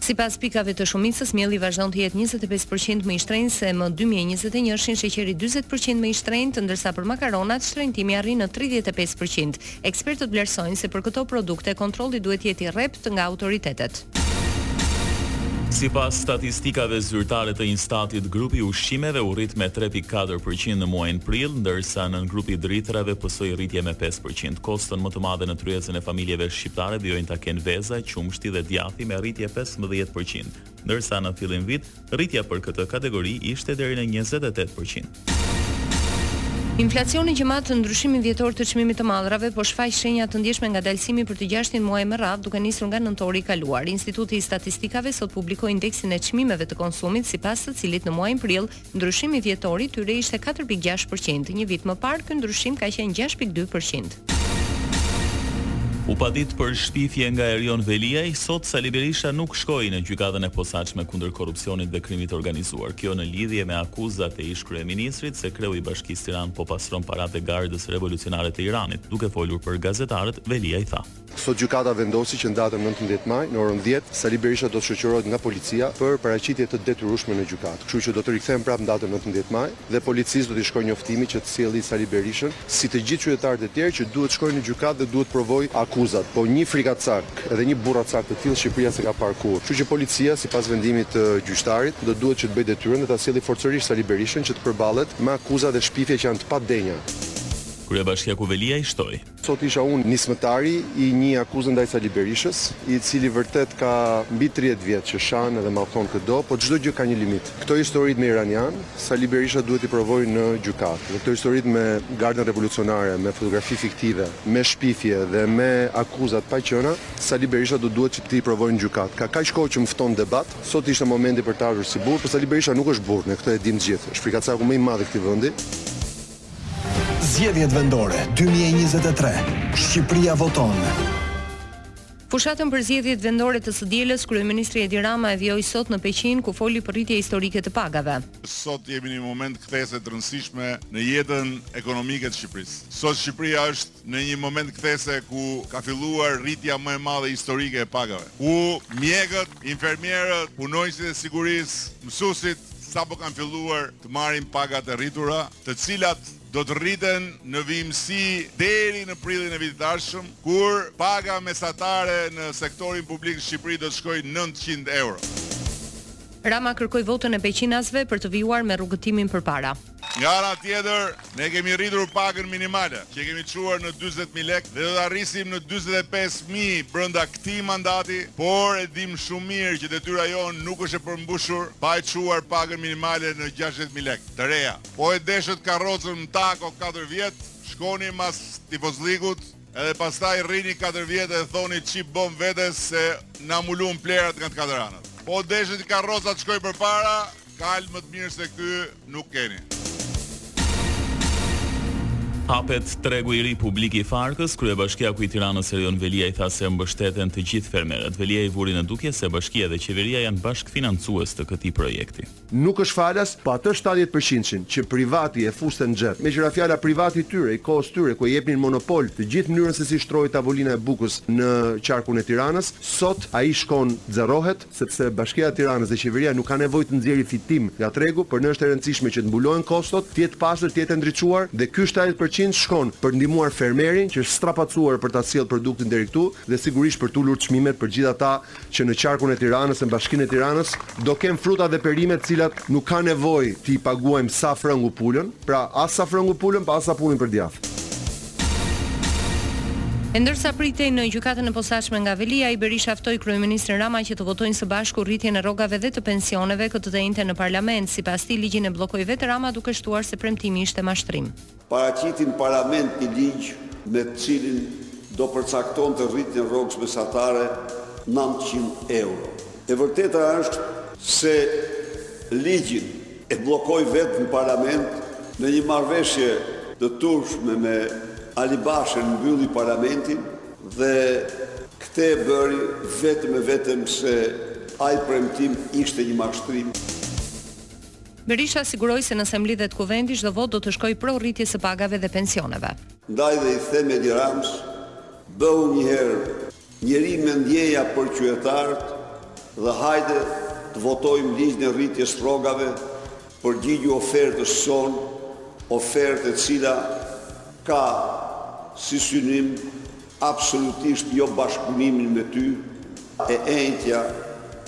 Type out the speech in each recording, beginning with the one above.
Sipas pikave të shumicës, mielli vazhdon të jetë njëzet e pesë për qind më i shtrenjtë se më dy mijë e njëzet e njëshin, sheqeri dyzet për qind më i shtrenjtë, ndërsa për makaronat shtrenjtimi arrin në tridhjetë e pesë për qind. Ekspertët vlerësojnë se për këto produkte kontrolli duhet të jetë i rreptë nga autoritetet. Sipas statistikave zyrtare të INSTAT-it, grupi i ushqimeve u rrit me tre pikë katër për qind në muajin prill, ndërsa nëngrupi i drithërave pësoi rritje me pesë përqind. Kostën më të madhe në tryezën e familjeve shqiptare vijojnë ta kenë veza, qumështi dhe djathi me rritje pesëmbëdhjetë përqind, ndërsa në fillim vit rritja për këtë kategori ishte deri në njëzet e tetë përqind. Inflacioni që mat ndryshimin vjetor të çmimit të mallrave po shfaq shenja të ndjeshme ngadalësimi për të gjashtin muaj me radhë duke nisur nga nëntori i kaluar. Instituti i Statistikave sot publikoi indeksin e çmimeve të konsumit sipas të cilit në muajin prill Ndryshimi vjetor i tyre ishte katër pikë gjashtë për qind, një vit më parë ky ndryshim ka qenë gjashtë pikë dy për qind. I paditur për shpifje nga Erion Veliaj, sot Sali Berisha nuk shkoi në Gjykatën e Posaçme kundër Korrupsionit dhe Krimit të Organizuar, kjo në lidhje me akuzat e ish-kryeministrit se kreu i Bashkisë Tiranë po pastron paratë e Gardës Revolucionare të Iranit. Duke folur për gazetarët, Veliaj tha. Sot gjykata vendosi që në datën nëntëmbëdhjetë maj, në orën dhjetë, Sali Berisha do të shoqërohet nga policia për paraqitje të detyrueshme në gjykatë. Kështu që do të rikthehem prapë në datën nëntëmbëdhjetë maj dhe policisë do t'i shkojë njoftimi që të sjelli Sali Berishën, si të gjithë qytetarët e tjerë që duhet të shkojnë në gjykatë dhe duhet të provojë akuzat. Po një frikacak edhe një burracak të tillë Shqipëria s'e ka parë kurrë. Kështu që policia, sipas vendimit të gjyqtarit, do duhet që të bëjë detyrën dhe ta sjelli forcërisht Sali Berishën që të përballet me akuza dhe shpifje që janë të padenja. Kryebashkiaku Veliaj shtoi, Sot isha unë nismëtari i një akuze ndaj Sali Berishës, i cili vërtet ka mbi tridhjetë vjet që shan edhe mallkon këdo, po çdo gjë ka një limit. Këto historitë me iranianë, Sali Berisha duhet t'i provojë në gjykatë. Dhe këto historitë me Gardën Revolucionare, me fotografi fiktive, me shpifje dhe me akuza të paqena, Sali Berisha do duhet që t'i provojë në gjykatë. Ka kaq kohë që më fton debat, sot ishte momenti për të ardhur si burrë, por Sali Berisha nuk është burrë, ne këtë e dimë të gjithë. Është frikacaku më i madh i këtij vendi. Zgjedhjet Vendore dy mijë e njëzet e tre, Shqipëria voton! Fushatën për zgjedhjet vendore të së dielës, kryeministri Edi Rama e vijoi sot në Peqin, ku foli për rritje historike të pagave. Sot jemi në një moment kthese të rëndësishme në jetën ekonomike të Shqipërisë. Sot Shqipëria është në një moment kthese ku ka filluar rritja më e madhe historike e pagave, ku mjekët, infermierët, punonjësit e sigurisë, mësuesit sapo kanë filluar të marrin pagat e rritura, të cilat do të rriten në vijimësi deri në prillin e vitit të ardhshëm, kur paga mesatare në sektorin publik në Shqipëri do të shkojë nëntëqind euro. Rama kërkoi votën e peqinasve për të vijuar me rrugëtimin përpara. Nga ana tjetër, ne kemi rritur pagën minimale, që e kemi çuar në dyzet mijë lekë dhe do ta rrisim në dyzet e pesë mijë brenda këtij mandati, por e dimë shumë mirë që detyra jonë nuk është e përmbushur pa e çuar pagën minimale në gjashtëdhjetë mijë lekë të reja. Po e deshët karrocën në tako katër vjet, shkoni mas tifozllikut edhe pastaj rrini katër vjet e thoni ç'i bëmë vetes se na muluan plerat nga të katër anët. Po deshët karrocën të shkojë përpara, Kalë më të mirë se ky nuk keni. Hapet tregu i ri publik i Farkës, kryebashkiaku i Tiranës Erion Veliaj tha se mbështeten të gjithë fermerët. Veliaj vuri në dukje se bashkia dhe qeveria janë bashkëfinancues të këtij projekti. Nuk është falas, po atë shtatëdhjetë përqindshin që privati e fuste në xhep, meqëra fjala privati i tyre, i kohës tyre, ku e jepnin monopol të gjithë mënyrën se si shtrohej tavolina e bukës në qarkun e Tiranës, sot ai shkon zerohet, sepse Bashkia e Tiranës dhe qeveria nuk ka nevojë të nxjerri fitim nga tregu, për ne është e rëndësishme që të mbulohen kostot, të jetë pastër, të jetë e ndriçuar dhe ky shtatëdhjetë për qind shkon për të ndihmuar fermerin që është strapacuar për ta sjellë produktin deri këtu dhe sigurisht për të ulur çmimet për gjithë ata që në qarkun e Tiranës, në Bashkinë e Tiranës do kenë fruta dhe perime të cilat nuk ka nevojë t'i paguajmë sa frëngu pulën, pra as sa frëngu pulën, po as sa pulën për djathë. E ndërsa pritej në Gjykatën e Posaçme nga Veliaj, Berisha ftoi kryeministrin Rama që të votojnë së bashku rritjen e rrogave dhe të pensioneve këtë të enjte në parlament. Sipas tij, ligjin e bllokoi vetë Rama duke shtuar se premtimi ishte mashtrim. Paraqiti në parlament një ligj me të cilin do përcaktonte rritjen e rrogës mesatare nëntëqind euro. E vërteta është se ligjin e bllokoi vetë në parlament në një marrëveshje të turpshme me Alibashën mbylli parlamentin dhe këtë e bëri vetëm e vetëm se ai premtim ishte një mashtrim. Berisha siguroi se nëse mblidhet kuvendi çdo votë do të shkojë pro rritjes së pagave dhe pensioneve. Ndaj dhe i them Edi Ramës bëhu njëherë Njeri me ndjenja për qytetarët dhe hajde të votojmë ligjin e rritjes rrogave, përgjigju ofertës sonë, ofertë e cila ka si synim absolutisht jo bashkëpunimin me ty, e enjtja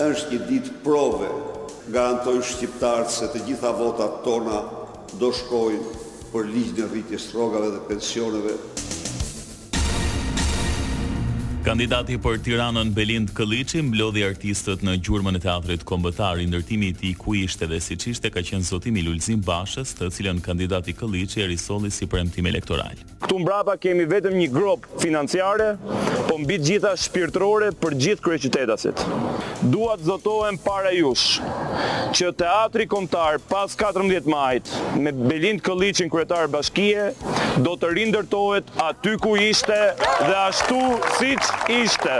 është një ditë prove, garantoj shqiptarët se të gjitha votat tona do shkojnë për ligjin e rritjes rrogave dhe pensioneve. Kandidati për Tiranën Belind Këlliçi mblodhi artistët në gjurmën e Teatrit Kombëtar, rindërtimi i tij ku ishte dhe siç ishte ka qenë zotim i Lulzim Bashës, të cilin kandidati Këlliçi e risolli si premtim elektoral. Këtu mbrapa kemi vetëm një gropë financiare, po mbi të gjitha shpirtërore për gjithë kryeqytetasit. Dua të zotohem para jush, që Teatri Kombëtar pas katërmbëdhjetë majit, me Belind Këlliçin kryetar bashkie, do të rindërtohet Aty ku ishte dhe ashtu siç ishte.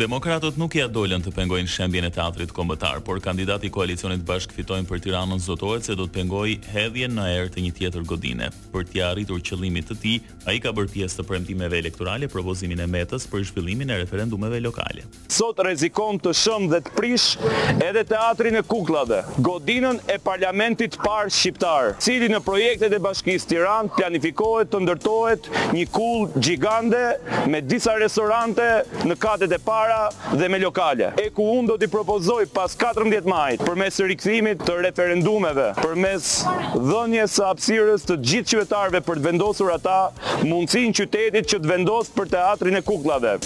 Demokratët nuk ia dolën të pengojnë shembjen e Teatrit Kombëtar, por kandidati i koalicionit Bashkë Fitojmë për Tiranën zotohet se do të pengojë hedhjen në erë të një tjetër godine. Për t'ia arritur qëllimit të tij, ai ka bërë pjesë të premtimeve elektorale propozimin e Metës për zhvillimin e referendumeve lokale. Sot rrezikon të shembë dhe të prishë edhe Teatrin e Kukllave, godinën e parlamentit të parë shqiptar, cili në projektet e Bashkisë Tiranë planifikohet të ndërtohet një kullë gjigande me disa restorante në katet e para dhe me lokale, e ku unë do t'i propozoj pas katërmbëdhjetë majit, përmes rikthimit të referendumeve, përmes dhënies së hapësirës të gjithë qytetarëve për të vendosur ata, mundësinë qytetit që të vendosë për Teatrin e Kukllave.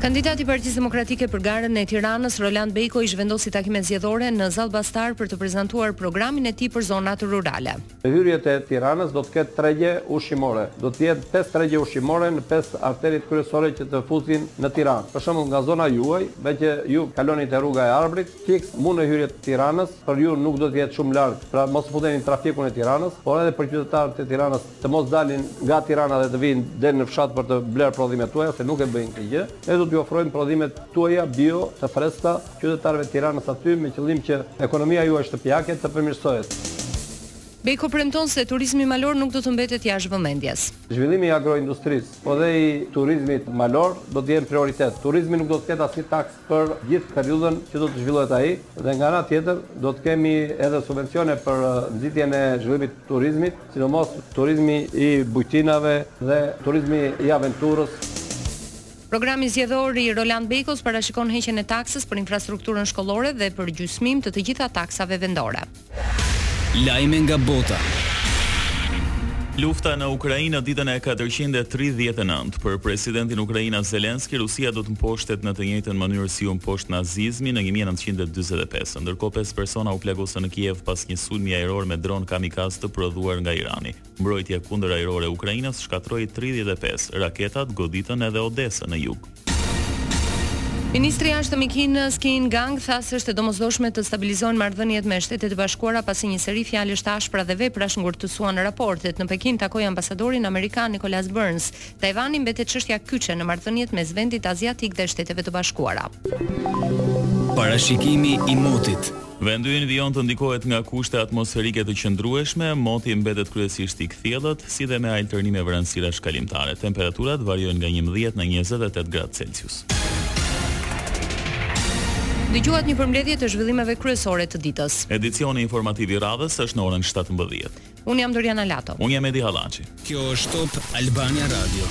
Kandidati i Partisë Demokratike për garën e Tiranës, Roland Bejko i zhvendosi takimet zgjedhore në Zall Bastar për të prezantuar programin e tij për zonat rurale. Në hyrjet e Tiranës do të ketë tregje ushqimore. Do të jenë pesë tregje ushqimore në pesë arteriet kryesore që të futin në Tiranë. Për shembull, nga zona juaj, meqë ju kaloni te Rruga e Arbrit, fiks mu në hyrje të Tiranës, për ju nuk do të jetë shumë larg, pra mos të futeni në trafikun e Tiranës, por edhe për qytetarët e Tiranës, të mos dalin nga Tirana dhe të vijnë deri në fshat për të blerë prodhimet tuaja, se nuk e bëjnë këtë gjë. Ne do t'ju ofrojmë prodhimet tuaja bio, të freskëta, qytetarëve të Tiranës aty, me qëllim që ekonomia juaj shtëpiake të përmirësohet. Bejko premton se turizmi malor nuk do të mbetet jashtë vëmendjes. Zhvillimi i agroindustrisë, po dhe i turizmit malor, do të jenë prioritet. Turizmi nuk do të ketë asnjë taksë për gjithë periudhën që do të zhvillohet ai dhe nga ana tjetër do të kemi edhe subvencione për nxitjen e zhvillimit të turizmit, sidomos turizmi i bujtinave dhe turizmi i aventurës. Programi zgjedhor i Roland Bejkos parashikon heqjen e taksës për infrastrukturën shkollore dhe përgjysmim të të gjitha taksave vendore. Lajme nga bota. Lufta në Ukrainë në ditën e katërqind e tridhjetë e nëntë. Për presidentin ukrainas Zelensky, Rusia do të mposhtet në të njëjtën mënyrë si u mposht nazizmi në një mijë e nëntëqind e dyzet e pesë. Ndërkohë pesë persona u plagosën në Kiev pas një sulmi ajror me dronë kamikaz të prodhuar nga Irani. Mbrojtja kundërajrore e Ukrainës shkatërroi tridhjetë e pesë, raketat goditën edhe Odesën në jug. Ministri i Jashtëm i Kinës, Qin Gang, tha se është e domosdoshme të stabilizohen marrëdhëniet me Shtetet e Bashkuara pasi një seri fjalësh të ashpra dhe veprash ngurtësuan raportet. Në Pekin takoi ambasadorin amerikan Nicholas Burns, Tajvani mbetet çështja kyçe në marrëdhëniet mes vendit aziatik dhe Shteteve të Bashkuara. Parashikimi i motit. Vendi ynë vijon të ndikohet nga kushte atmosferike të qëndrueshme, moti mbetet kryesisht i kthjellët, si dhe me alternime vranësirash kalimtare. Temperaturat variojnë nga njëmbëdhjetë në njëzet e tetë gradë Celsius. Dëgjuat një përmbledhje të zhvillimeve kryesore të ditës. Edicioni informativ i radhës është në orën shtatëmbëdhjetë. Unë jam Doriana Lato. Unë jam Edi Hallaçi. Kjo është Top Albania Radio.